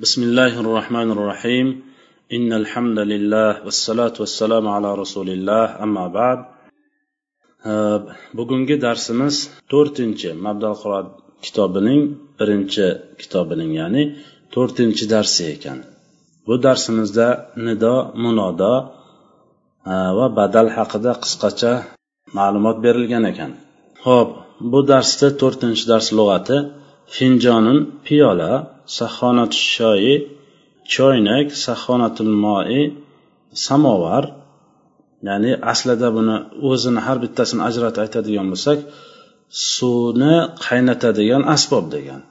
بسم الله الرحمن الرحيم إن الحمد لله والصلاة والسلام على رسول الله أما بعد bugungi darsimiz to'rtinchi mabdal qurot kitobining birinchi kitobining ya'ni to'rtinchi darsi ekan bu darsimizda nido munodo va badal haqida qisqacha ma'lumot berilgan ekan ho'p bu darsda to'rtinchi dars lug'ati finjonun piyola sahonat shoyi choynak sahonatul moi samovar. Ya'ni aslida buni o'zini har bittasini ajratib aytadigan bo'lsak suvni qaynatadigan asbob degan.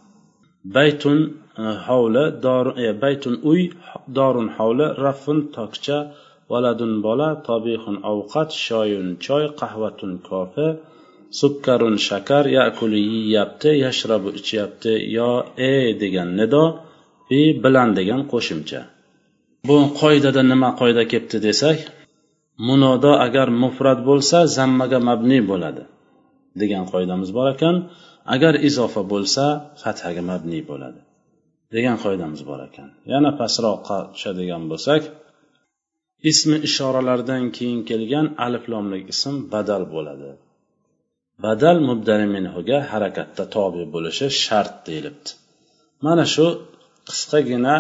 Baytun e, hovli e, baytun uy dorun hovli raffun tokcha valadun bola tobihun ovqat shoyun choy qahvatun kofe sukkarun shakar yakuli yeyapti yashrabu ichyapti. Yo e degan nido bi bilan degan qo'shimcha. Bu qoidada nima qoida kelibdi desak munodo agar mufrat bo'lsa zammaga mabni bo'ladi degan qoidamiz bor ekan. Agar izofa bo'lsa fathaga mabni bo'ladi degan qoidamiz bor ekan. Yana pastroqqa tushadigan bo'lsak ismi ishoralardan keyin kelgan aliflomlik ism badal bo'ladi. Badal mubdani minhuga harakatda tobe bo'lishi shart deyilibdi. Mana shu qisqagina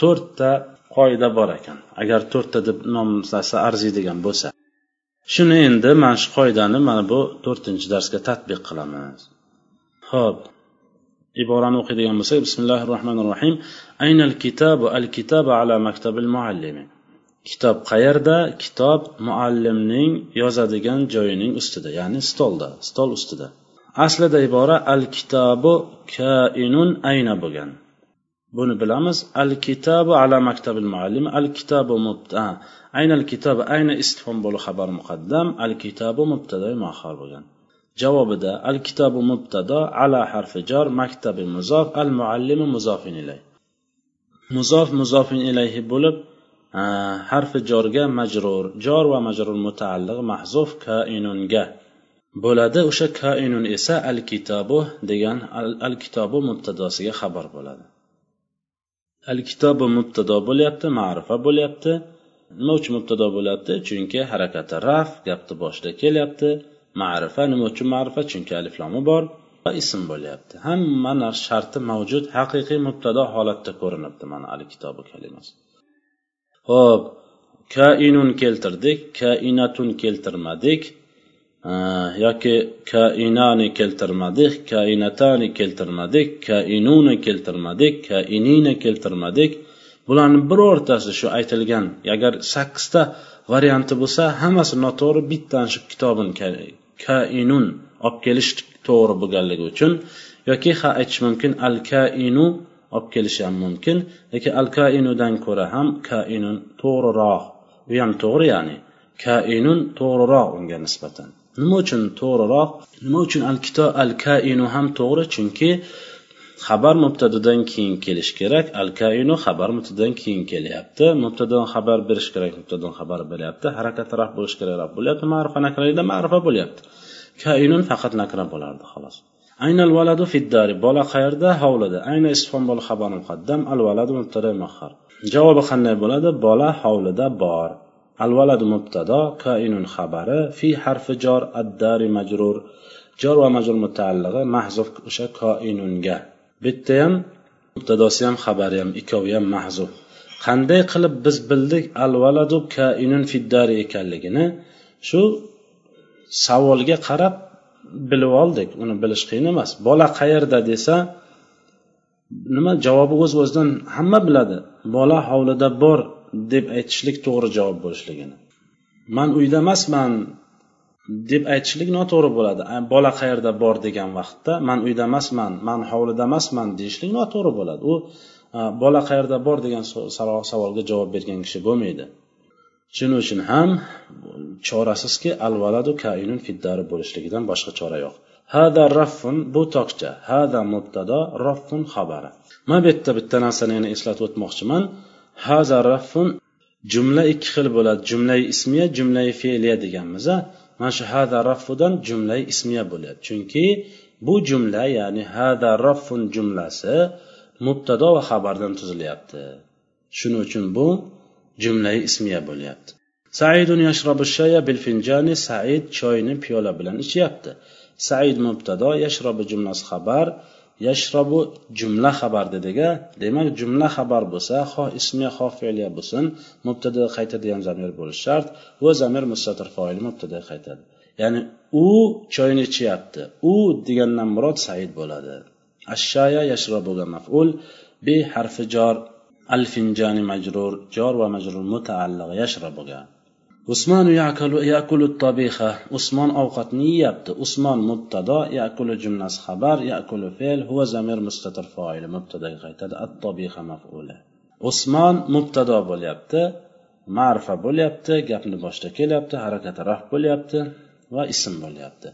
to'rtta qoida bor ekan. Agar to'rtta deb nomlasa arziydigan bo'lsa. Shuni endi mana shu qoidani mana bu to'rtinchi darsga tatbiq qilamiz. Ho'p iborani o'qiydigan bo'lsak bismillahi rohmanir rohim aynal kitabu al kitabu ala maktabil muallimi kitob qayerda? Kitob muallimning yozadigan joyining ustida ya'ni stolda stol ustida. Aslida ibora al kitobu kainun ayna bo'lgan. Buni bilamiz. Al kitobu ala maktabil muallim al kitobu mubta ayna al ayna istifhom bo'li xabar muqaddam al kitobu mubtada muahhar bo'lgan. Javobida al kitobu mubtado ala harfi jor maktabi muzof al muallimi muzofin ilay. Muzof muzofin ilayhi bo'lib Э, harfi jorga majrur. Jor va majrur mutaalliq mahzuf kainunga bo'ladi o'sha kainun esa al kitobu degan al kitobu mubtadosiga xabar bo'ladi. Al kitobu mubtado bo'lyapti ma'rifa bo'lyapti. Nima uchun mubtado bo'lyapti? Chunki harakati raf gapni boshida kelyapti. Ma'rifa nima uchun ma'rifa? Chunki aliflomi bor va ism bo'lyapti. Hamma narsa sharti mavjud haqiqiy mubtado holatda ko'rinibdi mana al kitobi kalimasi. Ho'p kainun keltirdik kainatun keltirmadik. Yoki kainani keltirmadik kainatani keltirmadik kainuni keltirmadik kainini keltirmadik. Bularni birortasi shu aytilgan. Agar sakkizta varianti bo'lsa hammasi noto'g'ri bittani shu kitobini kainun olib kelish to'g'ri bo'lganligi uchun. Yoki ha aytish mumkin al kainu olib kelishi ham mumkin. Lekin al kainudan ko'ra ham kainun to'g'riroq. U ham to'g'ri ya'ni kainun to'g'riroq unga nisbatan. Nima uchun to'g'riroq? Nima uchun al kito al kainu ham to'g'ri? Chunki xabar mubtadadan keyin kelishi kerak al kainu xabar mubtadadan keyin kelyapti. Mubtadadan xabar berish kerak mubtadadan xabar beryapti harakat raf bo'lishi kerak raf bo'lyapti. Ma'rifa nakralikda ma'rifa bo'lyapti. Kainun faqat nakra bo'lardi xolos. Aynal valadu fiddari bola qayerda? Hovlida. Ayna isfon bol xabar muqaddam al valadu mubtada muahhar javobi qanday bo'ladi? Bola hovlida bor. Al valadu mubtado kainun xabari fi harfi jor addari majrur. Jor va majrur mutaallig'i mahzuf o'sha koinunga. Bitta ham mubtadosi ham xabari ham ikkovi ham mahzuf. Qanday qilib biz bildik al valadu kainun fiddari ekanligini? Shu savolga qarab bilib oldik uni bilish qiyin emas. Bola qayerda desa nima javobi o'z o'zidan hamma biladi. Bola hovlida bor deb aytishlik to'g'ri javob bo'lishligini. Man uyda emasman deb aytishlik noto'g'ri bo'ladi. Bola qayerda bor degan vaqtda man uyda emasman man hovlida emasman deyishlik noto'g'ri bo'ladi. U bola qayerda bor degan savolga javob bergan kishi bo'lmaydi. Shuning uchun ham chorasizki al valadu kainun fiddari bo'lishligidan boshqa chora yo'q. Hada raffun bu tokcha. Hada mubtado raffun xabari. Mana bu yerda bitta narsani yana eslatib o'tmoqchiman. Haza raffun jumla ikki xil bo'ladi. Jumlai ismiya jumlai fe'liya deganmiz mana shu hada raffudan jumlai ismiya bo'ladi. Chunki bu jumla ya'ni hada raffun jumlasi mubtado va xabardan tuzilyapti. Shuning uchun bu jumlai ismiya bo'lyapti. Saidun yashrabu shaya bil finjani said choyni piyola bilan ichyapti. Said mubtado yashrobu jumlasi xabar yashrobu jumla xabar dediga demak jumla xabar bo'lsa xoh ismiya xoh fe'liya bo'lsin mubtada qaytadigan zamir bo'lishi shart va zamir mustatir foili mubtada qaytadi. Ya'ni u choyni ichyapti. U degandan murod said bo'ladi. Ashshaya yashrabuga maful bi harfi jor al finjani majrur jor va majrur mutaalliq yashrobuga usmon yakulu tabiha usmon ovqatni yeyapti usmon mubtado yakulu jumlasi xabar yakulu fe'l huva zamir mustatir foili mubtadaga qaytadi. At tabiha maf'ula usmon mubtado bo'lyapti ma'rifa bo'lyapti gapni boshida kelyapti harakati raf bo'lyapti va ism bo'lyapti.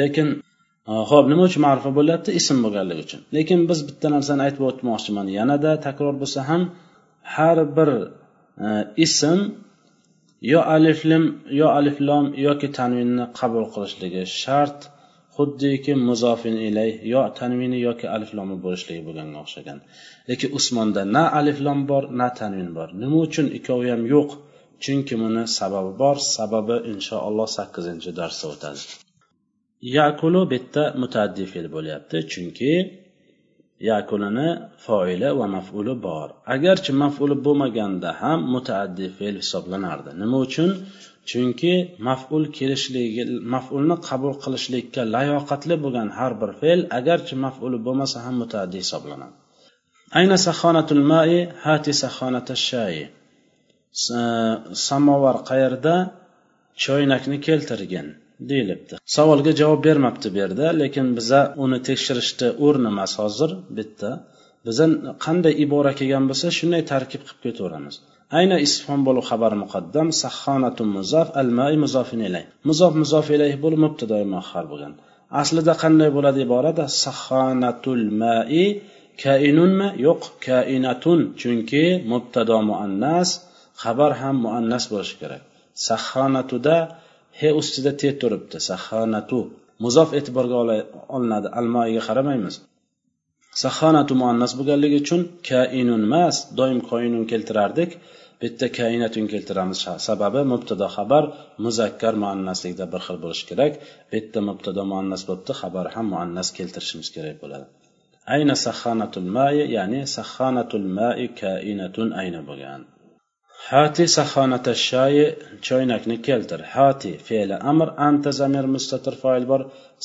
Lekin ho'p nima uchun ma'rifa bo'lyapti? Ism bo'lganligi uchun. Lekin biz bitta narsani aytib o'tmoqchiman. Yanada takror bo'lsa ham har bir e, ism yo aliflim yo aliflom yoki tanvinni qabul qilishligi shart xuddiki muzofin ilay yo tanvini yoki aliflomi bo'lishligi bo'lganga o'xshagan. Lekin usmonda na aliflom bor na tanvin bor. Nima uchun ikkovi ham yo'q? Chunki buni sababi bor. Sababi inshaalloh sakkizinchi darsda o'tadi. Yakulu bitta mutaaddi fe'l bo'lyapti chunki yakulini foili va mafuli bor. Agarchi mafuli bo'lmaganda ham mutaaddi fe'l hisoblanardi. Nima uchun? Chunki maful kelishligi mafulni qabul qilishlikka layoqatli bo'lgan har bir fe'l agarchi mafuli bo'lmasa ham mutaaddi hisoblanadi. Ayna sahonatul mai hati sahonata shayi samovar qayerda? Choynakni keltirgin. Deyilibdi. Savolga javob bermabdi bu yerda lekin biza uni tekshirishni o'rni emas hozir bitta. Biza qanday ibora kelgan bo'lsa shunday tarkib qilib ketaveramiz. Ayna isfon bo'lib xabar muqaddam sahhonatun muzaf al mai muzofin ilay muzof muzof ilayh bo'lib mubtadoi muahhar bo'lgan. Aslida qanday bo'ladi iborada? Sahhonatul mai kainunmi? Yo'q kainatun. Chunki mubtado muannas xabar ham muannas bo'lishi kerak. Sahhonatuda he ustida te turibdi. Sahanatu. Muzof e'tiborga olinadi. Almoiga qaramaymiz. Sahanatu muannas bo'lganligi uchun kainun emas doim koinun keltirardik. Bu yerda kainatun keltiramiz. Sababi mubtado xabar muzakkar muannaslikda bir xil bo'lishi kerak. Bu yerda mubtado muannas bo'libdi xabar ham muannas keltirishimiz kerak bo'ladi. Ayna sahanatul mai ya'ni sahanatul mai kainatun ayna bo'lgan. Hati sahonata shayi choynakni keltir. Hati fe'li amr anta zamir mustatir foil bor.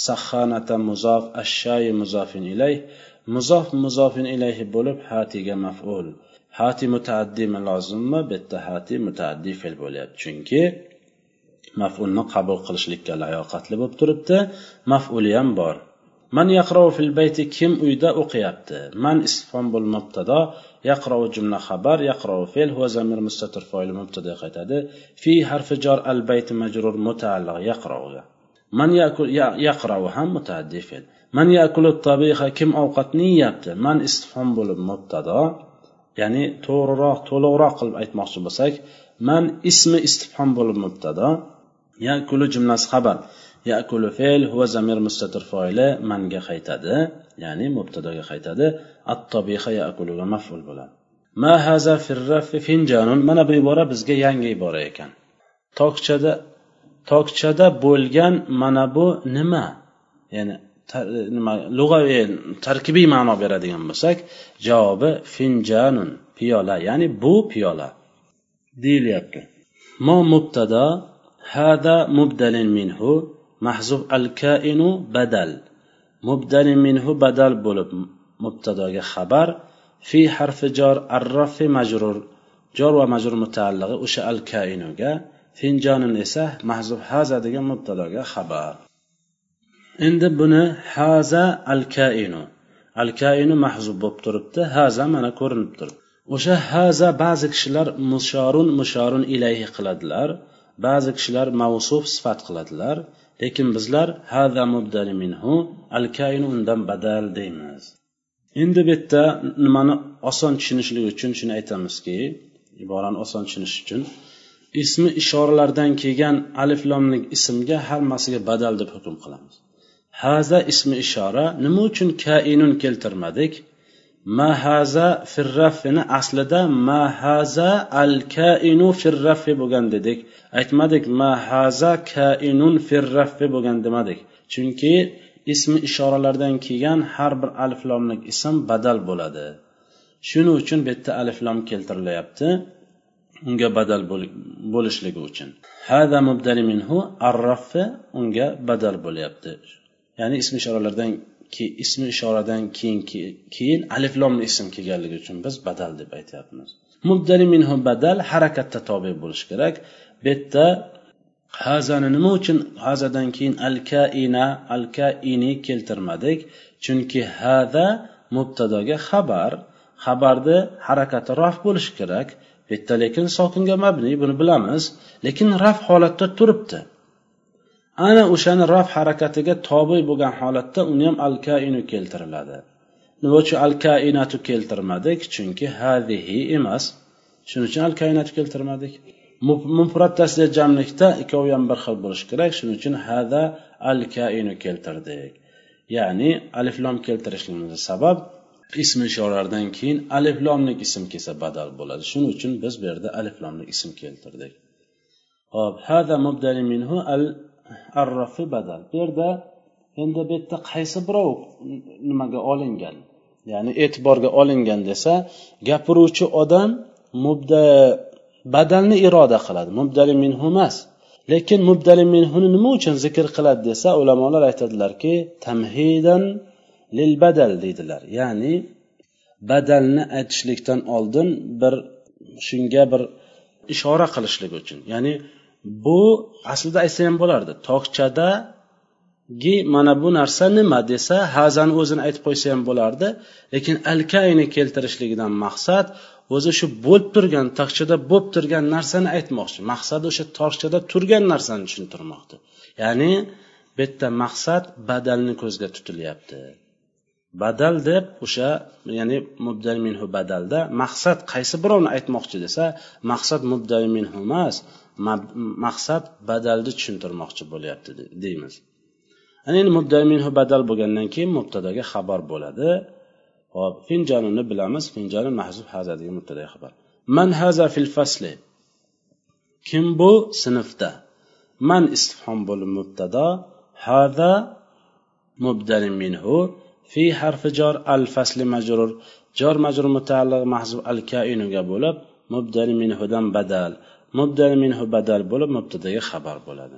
Sahonata muzof ashshayi muzofin ilayh muzof muzofin ilayhi bo'lib hatiga maf'ul. Hati mutaaddimi lozimmi? Bu yerda hati mutaaddi fe'l bo'lyapti. Chunki maf'ulni qabul qilishlikka layoqatli bo'lib turibdi. Maf'uli ham bor. Man yaqrau fil bayti kim uyda o'qiyapti? Man istifhom bo'l mubtado yaqrovi jumla xabar yaqrovi fe'l huva zamir mustatir foil mubtada qaytadi. Fi harfi jar al bayti majrur mutaalliq yaqroviga man yakul ham mutaaddi fe'l. Man yakulu tabiha kim ovqatni yeyapti man istifhom bo'lib mubtado ya'ni to'g'riroq to'liqroq qilib aytmoqchi bo'lsak man ismi istifhom bo'lib mubtado yakulu jumlasi xabar. Yakulu fe'l huva zamir mustatir foili manga qaytadi. Ya'ni mubtadoga qaytadi. At tobiha maful bo'ladi. Ma haza firrafi finjanun. Mana bu ibora bizga yangi ibora ekan. Tokchada tokchada bo'lgan mana bu nima? Ya'ni nima lug'aviy tarkibiy ma'no beradigan bo'lsak javobi finjanun piyola ya'ni bu piyola deyilyapti. Mo mubtado hada mubdalin minhu mahzub al kainu badal. Mubdani minhu badal bo'lib mubtadoga xabar fi harfi jor arrafi majrur jor va majrur mutaallig'i o'sha al kainuga finjonin esa mahzub haza degan mubtadoga xabar. Endi buni haza al kainu al kainu mahzub bo'lib turibdi haza mana ko'rinib turibdi. O'sha haza ba'zi kishilar mushorun mushorun ilayhi qiladilar ba'zi kishilar mavsuf sifat qiladilar lekin bizlar haza mubdali minhu al kainu undan badal deymiz. Endi bu yerda nimani oson tushunishlik uchun shuni aytamizki iborani oson tushunish uchun ismi ishoralardan kelgan aliflomlik ismga hammasiga badal deb hukm qilamiz. Haza ismi ishora nima uchun kainun keltirmadik? Mahaza firrafini aslida mahaza al kainu firrafi bo'lgan dedik. Aytmadik mahaza kainun firrafi bo'lgan demadik. Chunki ismi ishoralardan kelgan har bir aliflomlik ism badal bo'ladi. Shuning uchun bu yerda aliflom keltirilyapti unga badal bo'lishligi uchun. Hada mubdali minhu arrafi unga badal bo'lyapti. Ya'ni ism ishoralardan ismi ishoradan keyin keyin aliflomli ism kelganligi uchun biz badal deb aytyapmiz. Mubdali minhu badal harakatda tobe bo'lishi kerak. Bu yerda hazani nima uchun hazadan keyin alkaina alkaini keltirmadik? Chunki hada mubtadoga xabar. Xabarni harakati raf bo'lishi kerak. Bu yerda lekin sokinga mabni buni bilamiz. Lekin raf holatda turibdi. Ana o'shani raf harakatiga tobe bo'lgan holatda uni ham al kainu keltiriladi. Nima uchun al kainatu keltirmadik? Chunki hadihi emas. Shuning uchun al kainatu keltirmadik. Mufrat tasli jamlikda ikkovi ham bir xil bo'lishi kerak. Shuning uchun hada al kainu keltirdik. Ya'ni aliflom keltirishligimiz sabab ism ishoralardan keyin aliflomlik ism kelsa badal bo'ladi. Shuning uchun biz bu yerda aliflomlik ism keltirdik. Hop hada mubdali minhu al arrafi badal. Bu yerda endi bu yerda qaysi birov nimaga olingan? Ya'ni e'tiborga olingan desa gapiruvchi odam mubda badalni iroda qiladi mubdali minhu emas. Lekin mubdali minhuni nima uchun zikr qiladi desa ulamolar aytadilarki tamhidan lil badal deydilar. Ya'ni badalni aytishlikdan oldin bir shunga bir ishora qilishlik uchun. Ya'ni bu aslida aytsa ham bo'lardi. Tokchadagi mana bu narsa nima desa hazani o'zini aytib qo'ysa ham bo'lardi. Lekin alkayni keltirishligidan maqsad o'zi shu bo'lib turgan tokchada bo'lib turgan narsani aytmoqchi. Maqsadi o'sha tokchada turgan narsani tushuntirmoqda ya'ni bu yerda maqsad badalni ko'zga tutilyapti. Badal deb o'sha ya'ni mubdal minhu badalda maqsad qaysi birovni aytmoqchi desa maqsad mubdal minhu emas maqsad badalni tushuntirmoqchi bo'lyapti deymiz. Ana endi mubdal minhu badal bo'lgandan keyin mubtadaga xabar bo'ladi. Hop finjonini bilamiz finjani mahzub hazadagi mubtada xabar. Man haza fil fasli. Kim bu? Sinfda. Man istifhom bo'lib mubtado. Haza mubdali minhu. Fi harfi jor al fasli majrur. Jor majrur mutaalliq mahzub al kainuga bo'lib mubdali minhudan badal. Mubdal minhu badal bo'lib mubtadaga xabar bo'ladi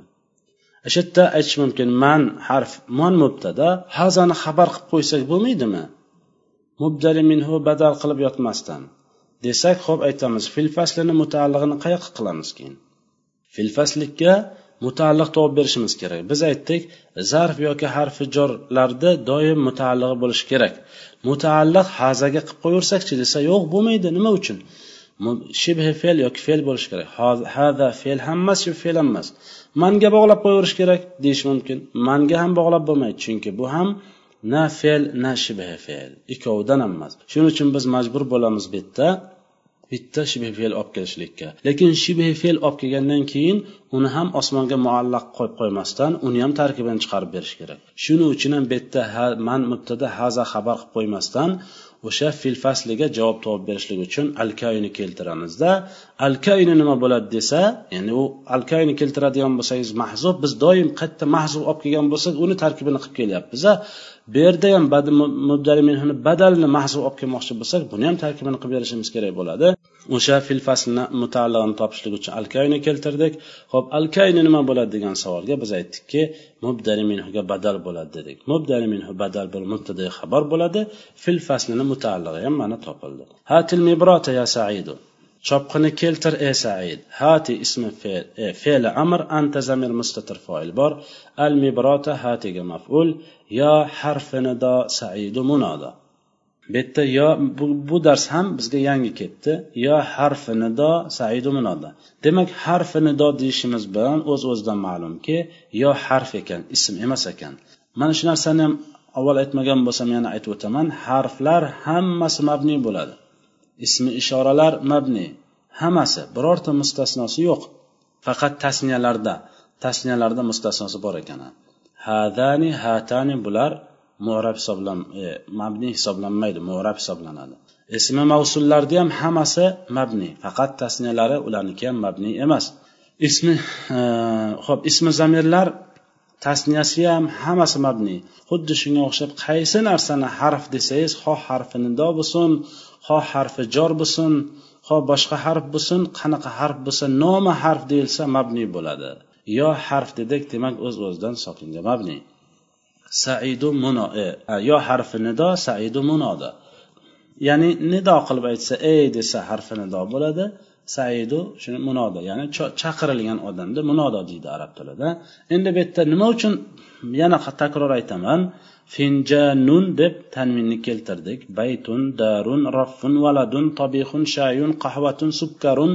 o'sha yerda aytish mumkin man harf man mubtada hazani xabar qilib qo'ysak bo'lmaydimi mubdali minhu badal qilib yotmasdan desak ho'p aytamiz fil faslini mutaallig'ini qayoqqa qilamiz keyin fil faslikka mutaalliq topib berishimiz kerak biz aytdik zarf yoki harfi jorlarda doim mutaalliq bo'lishi kerak mutaalliq hazaga qilib qo'yaversakchi desa yo'q bo'lmaydi nima uchun shibhi fe'l yoki fe'l bo'lishi kerak. Hada fe'l ham emas shu fe'l ham emas. Manga bog'lab qo'yaverish kerak deyish mumkin. Manga ham bog'lab bo'lmaydi chunki bu ham na fe'l na shibhi fe'l. Ikkovidan ham emas. Shuning uchun biz majbur bo'lamiz bu yerda. Bitta shibhi fe'l olib kelishlikka. Lekin shibhi fe'l olib kelgandan keyin uni ham osmonga muallaq qo'yib qo'ymasdan uni ham tarkibini chiqarib berish kerak. Shuning uchun ham bu yerda man mubtada haza xabar qilib qo'ymasdan o'sha fil fasliga javob topib berishlik uchun alkayni keltiramizda. Alkayni nima bo'ladi desa ya'ni u alkayni keltiradigan bo'lsangiz mahzub biz doim qayerda mahzub olib kelgan bo'lsak uni tarkibini qilib kelyapmiz bu yerda ham badalni mahsul olib kelmoqchi bo'lsak buni ham tarkibini qilib berishimiz kerak bo'ladi. O'sha fil faslni mutaallig'ini topishlik uchun alkayni keltirdik. Ho'p alkayni nima bo'ladi degan savolga biz aytdikki mubdali minhuga badal bo'ladi dedik. Mubdali minhu badal bir mubtada xabar bo'ladi. Fil faslini mutaallig'i ham mana topildi. Hatil mibrota ya saidu. Chopqini keltir e said. Hati ismi fe'l e, fe'li amr anta zamir mustatir foil bor. Al mibrota hatiga maf'ul. Yo harfi nido saidu munoda bu yerda yo bu, bu dars ham bizga yangi ketdi. Yo harfi nido saidu munoda demak harfi nido deyishimiz bilan o'z o'zidan ma'lumki yo harf ekan ism emas ekan. Mana shu narsani ham avval aytmagan bo'lsam yana aytib o'taman. Harflar hammasi mabniy bo'ladi. Ismi ishoralar mabni. Hammasi birorta mustasnosi yo'q. Faqat tasniyalarda tasniyalarda mustasnosi bor ekan hadani hatani bular murab hisoblan e, mabni hisoblanmaydi murab hisoblanadi. Ismi mavsullarni ham hammasi mabni faqat tasniyalari ularniki ham mabni emas. Ismi ho'p e, ismi zamirlar tasniyasi ham hammasi mabni. Xuddi shunga o'xshab qaysi narsani harf desangiz xoh harfi nido bo'lsin ho harfi jor bo'lsin ho boshqa harf bo'lsin qanaqa harf bo'lsa nomi harf deyilsa mabni bo'ladi. Yo harf dedik demak o'z o'zidan sokinga mabni. Saidu muno e, yo harfi nido saidu munoda. Ya'ni nido qilib aytsa ey desa harfi nido bo'ladi saidu shuni munoda ya'ni chaqirilgan odamni munoda deydi arab tilida. Endi bu yerda nima uchun yana takror aytaman? Finjanun deb tanminni keltirdik. Baytun darun raffun valadun tobihun shayun qahvatun sukkarun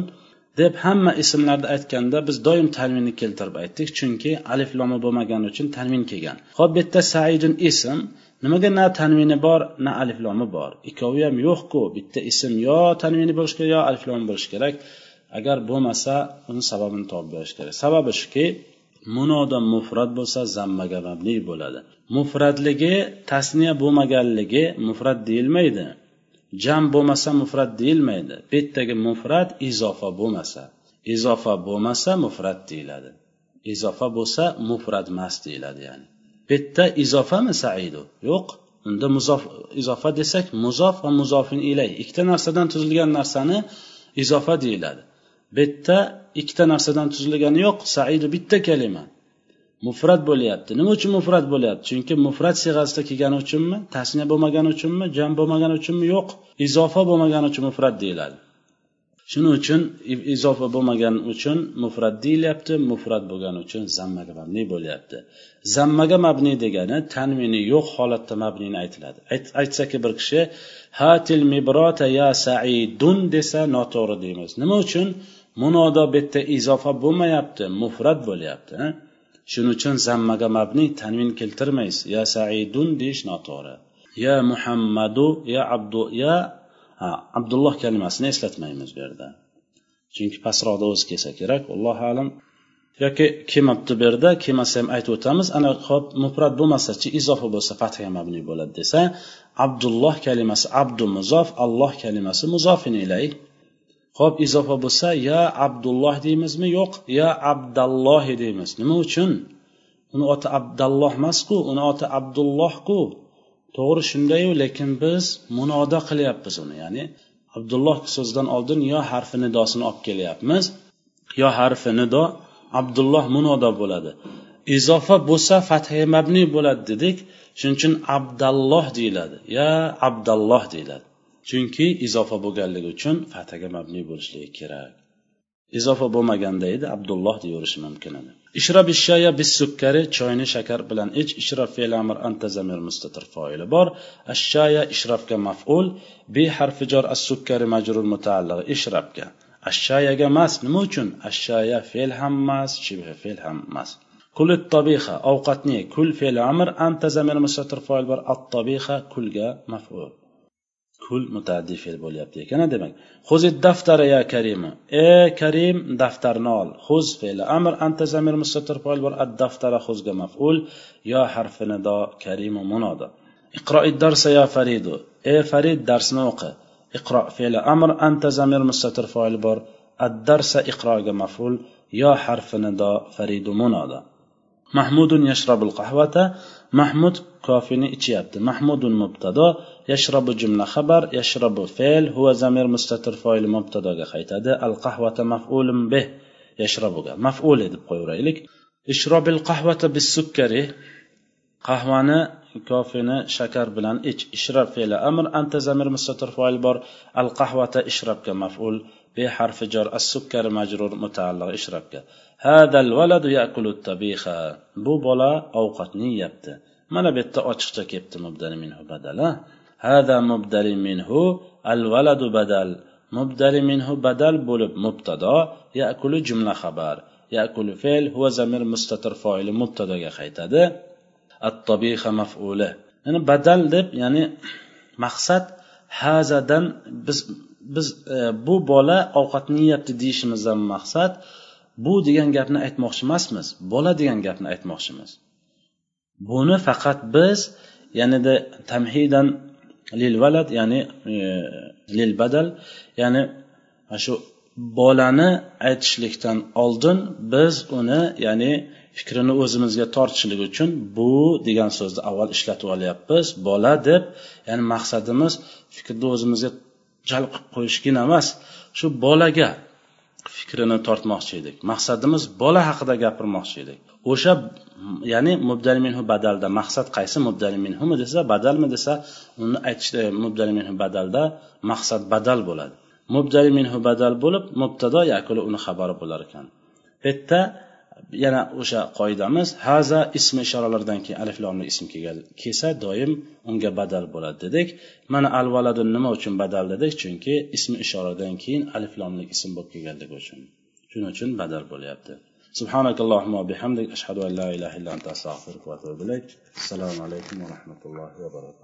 deb hamma ismlarni aytganda biz doim tanminni keltirib aytdik. Chunki alif lomi bo'lmagani uchun tanmin kelgan. Ho'p bu yerda saidun ism. Nimaga na tanmini bor na alif lomi bor? Ikkovi ham yo'qku. Bitta ism yo tanmini bo'lishi kerak yo alif lomi bo'lishi kerak. Agar bo'lmasa uni sababini topib berish kerak. Sababi shuki munoda mufrat bo'lsa zammaga mabni bo'ladi. Mufradligi tasniya bo'lmaganligi mufrat deyilmaydi. Jam bo'lmasa mufrat deyilmaydi. Bittagi mufrat izofa bo'lmasa izofa bo'lmasa mufrat deyiladi. Izofa bo'lsa mufrat emas deyiladi ya'ni. Bu yerda izofami saidu? Yo'q. Unda muzof izofa desak muzof va muzofin ilay. Ikkita narsadan tuzilgan narsani izofa deyiladi. Bu yerda ikkita narsadan tuzilgani yo'q. Saidu bitta kalima. Mufrat bo'lyapti. Nima uchun mufrat bo'lyapti? Chunki mufrat siyg'asida kelgani uchunmi tasniya bo'lmagani uchunmi jam bo'lmagani uchunmi? Yo'q. Izofa bo'lmagani uchun mufrat deyiladi. Shuning uchun izofa bo'lmagani uchun mufrat deyilyapti mufrat bo'lgani uchun zammaga mabni bo'lyapti. Zammaga mabni degani tanvini yo'q holatda mabnini aytiladi. Aytsaki bir kishi hatil mibrota ya saidun desa noto'g'ri deymiz. Nima uchun? Munodo bu yerda izofa bo'lmayapti mufrat bo'lyapti shuning uchun zammaga mabni tanvin keltirmaysiz. Ya saidun deyish noto'g'ri. Ya muhammadu ya abdu ya ha abdulloh kalimasini eslatmaymiz bu yerda. Chunki pastroqda o'zi kelsa kerak allohu alam. Yoki kelmabdi bu yerda kelmasa ham aytib o'tamiz ana hop mufrat bo'lmasachi izofa bo'lsa fatha mabni bo'ladi desa abdulloh kalimasi abdu muzof alloh kalimasi muzofin ilay. Ho'p izofa bo'lsa ya abdulloh deymizmi? Yo'q. Ya abdallohi deymiz. Nima uchun? Uni oti abdalloh emasku uni oti abdullohku. To'g'ri shundayu lekin biz munoda qilyapmiz uni. Ya'ni abdulloh so'zidan oldin yo harfi nidosini olib kelyapmiz yo harfi nido abdulloh munoda bo'ladi. Izofa bo'lsa fathi mabni bo'ladi dedik. Shuning uchun abdalloh deyiladi. Ya abdalloh deyiladi. Chunki izofa bo'lganligi uchun fataga mabni bo'lishligi kerak. Izofa bo'lmaganda edi abdulloh deyaverishi mumkin edi. Ishrab ishshaya bis sukkari choyni shakar bilan ich ishrob fe'l amr anta zamir mustatir foili bor. Ashshaya ishrobga maf'ul bi harfi jor as sukkari majrur mutaalliq ishrobga ashshayaga emas nima uchun? Ashshaya fe'l ham emas shibhi fe'l ham emas kul tobiha ovqatni kul fe'l amr anta zamir mustatir foil bor. At tobiha kulga maf'ul. Kul mutaaddi fe'l bo'lyapti ekan demak. Huzid daftara ya karima e karim daftarni ol. Huz fe'li amr anta zamir mustatir foil bor ad daftara huzga maf'ul. Yo harfi nido karimu munoda iqro darsa ya faridu. E farid darsni o'qi. Iqro fe'li amr anta zamir mustatir foil bor ad darsa iqroga maf'ul. Yo harfi nido faridu munoda mahmudun yashrabul qahvata mahmud kofini ichyapti. Mahmudun mubtado yashrabu jumla xabar yashrabu fe'l huva zamir mustatir foili mubtadoga qaytadi. Al qahvata maf'ulun bih yashrabuga. Maf'ul deb qo'yaveraylik ishrobil qahvata bis sukkari qahvani kofini shakar bilan ich. Ishrab fe'li amr anta zamir mustatir foil bor. Al qahvata ishrabga maf'ul. Be harfi jor as sukkar majrur mutaalliq ishrabga hadal valadu yakulu tabiha bu bola ovqatni yeyapti mana bu yerda ochiqcha kelibdi mubdali minhu badala hada mubdali minhu al valadu badal mubdali minhu badal bo'lib mubtado yakulu jumla xabar yakulu fe'l huwa zamir mustatir foili mubtadoga qaytadi at tabiha maf'uli ya'ni badal deb ya'ni maqsad hazadan biz biz e, bu bola ovqatni yeyapti deyishimizdan maqsad bu degan gapni aytmoqchi emasmiz bola degan gapni aytmoqchimiz. Buni faqat biz yanada tamhidan lil valad ya'ni e, lil badal ya'ni shu bolani aytishlikdan oldin biz uni ya'ni fikrini o'zimizga tortishlik uchun bu degan so'zni avval ishlatib olyapmiz bola deb ya'ni maqsadimiz fikrni o'zimizga jalb qilib qo'yishgina emas. Shu bolaga fikrini tortmoqchi edik. Maqsadimiz bola haqida gapirmoqchi edik. O'sha ya'ni mubdal minhu badalda maqsad qaysi mubdal minhumi desa badalmi desa uni aytishda mubdal minhu badalda maqsad badal bo'ladi. Mubdal minhu badal bo'lib mubtado yakuli uni xabari bo'lar ekan. Bu yerda yana o'sha qoidamiz haza ismi ishoralardan keyin alif lomli ism kelsa doim unga badal bo'ladi dedik mana al valadu nima uchun badal dedik chunki ismi ishoradan keyin alif lomli ism bo'lib kelganligi uchun shuning uchun badal bo'lyapti سبحانك اللهم وبحمدك أشهد أن لا إله إلا أنت أستغفرك وأتوب إليك السلام عليكم ورحمة الله وبركاته